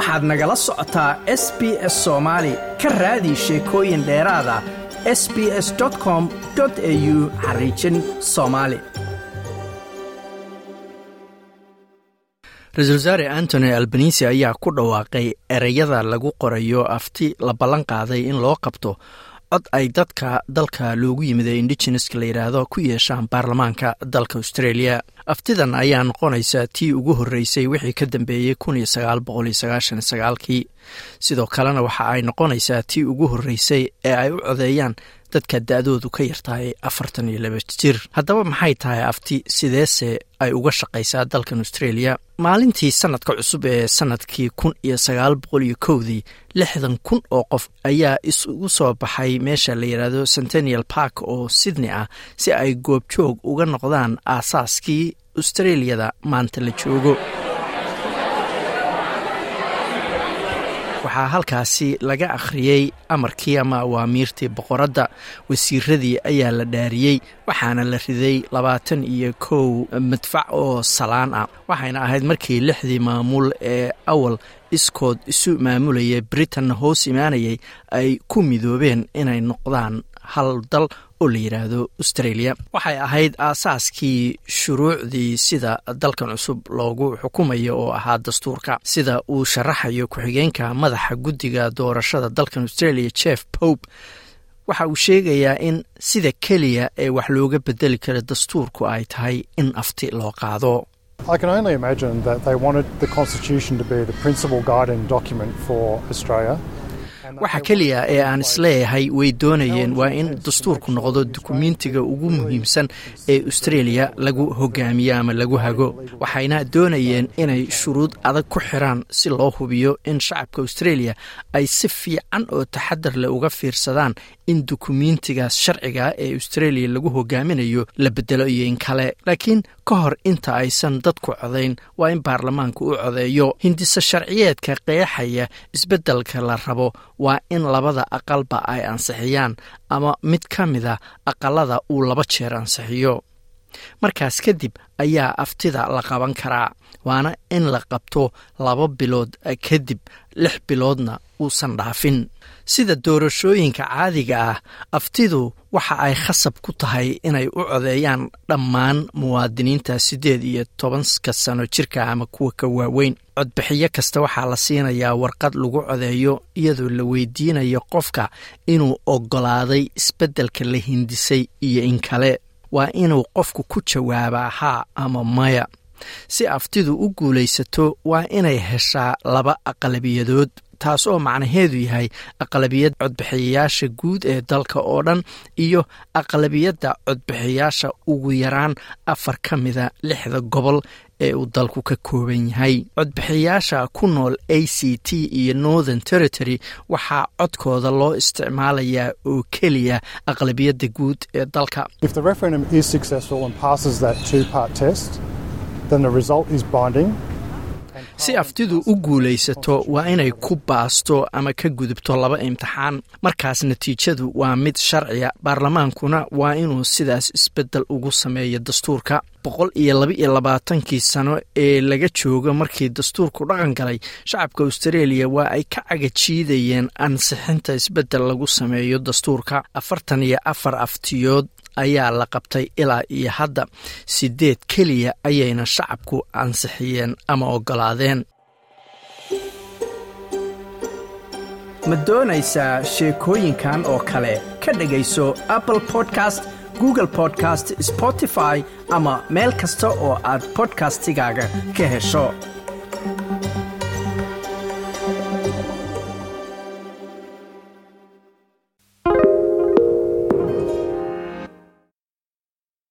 waxaad nagala socotaa s b s soomaali ka raadi sheekooyin dheeraada s b s com au xariijin soomaali ra'iisul wasaare antony albanisi ayaa ku dhawaaqay ereyada lagu qorayo afti la ballan qaaday in loo qabto cod ay dadka dalka loogu yimid ee indigeneska la yidhaahdo ku yeeshaan baarlamaanka dalka australia. Aftidan ayaa noqonaysa tii ugu horreysay wixii ka dambeeyey kii sidoo kalena waxa ay noqonaysaa tii ugu horreysay ee ay u codeeyaan dadka da-doodu ka yartahay afartan iyo laba jir. Haddaba maxay tahay afti sideese ay uga shaqaysaa dalkan australia? Maalintii sanadka cusub ee sannadkii kun iyo sagaal boqol iyo kowdii lixdan kun oo qof ayaa isugu soo baxay meesha la yidhaahdo centennial park oo sydney ah si ay goobjoog uga noqdaan aasaaskii australiyada maanta la joogo waxaa halkaasi laga akhriyey amarkii ama awaamiirtii boqoradda. Wasiiradii ayaa la dhaariyey waxaana la riday labaatan iyo kow madfac oo salaan ah. Waxayna ahayd markii lixdii maamul ee awal iskood isu maamulayay britain hoos imaanayay ay ku midoobeen inay noqdaan hal dal oo la yidhaahdo australia. Waxay ahayd aasaaskii shuruucdii sida dalkan cusub loogu xukumayo oo ahaa dastuurka sida uu sharaxayo ku-xigeenka madaxa guddiga doorashada dalkan australia jeff pope. Waxa uu sheegayaa in sida keliya ee wax looga bedeli kara dastuurku ay tahay in afti loo qaado waxa keliya ee aan is leeyahay way doonayeen waa in dastuurku noqdo dukumentiga ugu muhiimsan ee australia lagu hogaamiyo ama lagu hago waxayna doonayeen inay shuruud adag ku xiraan si loo hubiyo in shacabka australia ay si fiican oo taxadar leh uga fiirsadaan in dukumentigaas sharciga ee australia lagu hogaaminayo la bedelo iyo in kale. Laakiin ka hor inta aysan dadku codayn waa in baarlamaanku u codeeyo hindise sharciyeedka qeexaya isbeddelka la rabo waa in labada aqalba ay ansixiyaan ama mid ka mida aqalada uu laba jeer ansixiyo markaas kadib ayaa aftida la qaban karaa waana in la qabto laba bilood kadib lix biloodna uusan dhaafin. Sida doorashooyinka caadiga ah aftidu waxa ay khasab ku tahay inay u codeeyaan dhammaan muwaadiniinta siddeed iyo tobanka sano jirka ama kuwa ka waaweyn. Codbixiyo kasta waxaa la siinayaa warqad lagu codeeyo iyadoo la weydiinayo qofka inuu oggolaaday isbeddelka la hindisay iyo in kale waa inuu qofku ku jawaabaa haa ama maya. Si aftidu u guulaysato waa inay heshaa laba aqlabiyadood taas oo macnaheedu yahay aqlabiyad codbixiyayaasha guud ee dalka oo dhan iyo aqlabiyadda codbixiyaasha ugu yaraan afar ka mida lixda gobol ee uu dalku ka kooban yahay. Codbixiyayaasha ku nool a c t iyo northern territory waxaa codkooda loo isticmaalayaa oo keliya aqlabiyadda guud ee dalka si aftidu u guulaysato waa inay ku baasto ama ka gudubto laba imtixaan. Markaas natiijadu waa mid sharciya. Baarlamaankuna waa inuu sidaas isbeddel ugu sameeyo dastuurka. Boqol iyo laba iyo labaatankii sano ee laga joogo markii dastuurku dhaqan galay shacabka australia waa ay ka cagajiidayeen ansixinta isbeddel lagu sameeyo dastuurka. Afartan iyo afar aftiyood ayaa la qabtay ilaa iyo hadda. Sideed keliya ayayna shacabku ansixiyeen ama oggolaadeen ma doonaysaa sheekooyinkan oo kale? Ka dhegayso apple podcast google podcast spotify ama meel kasta oo aad bodkastigaaga ka hesho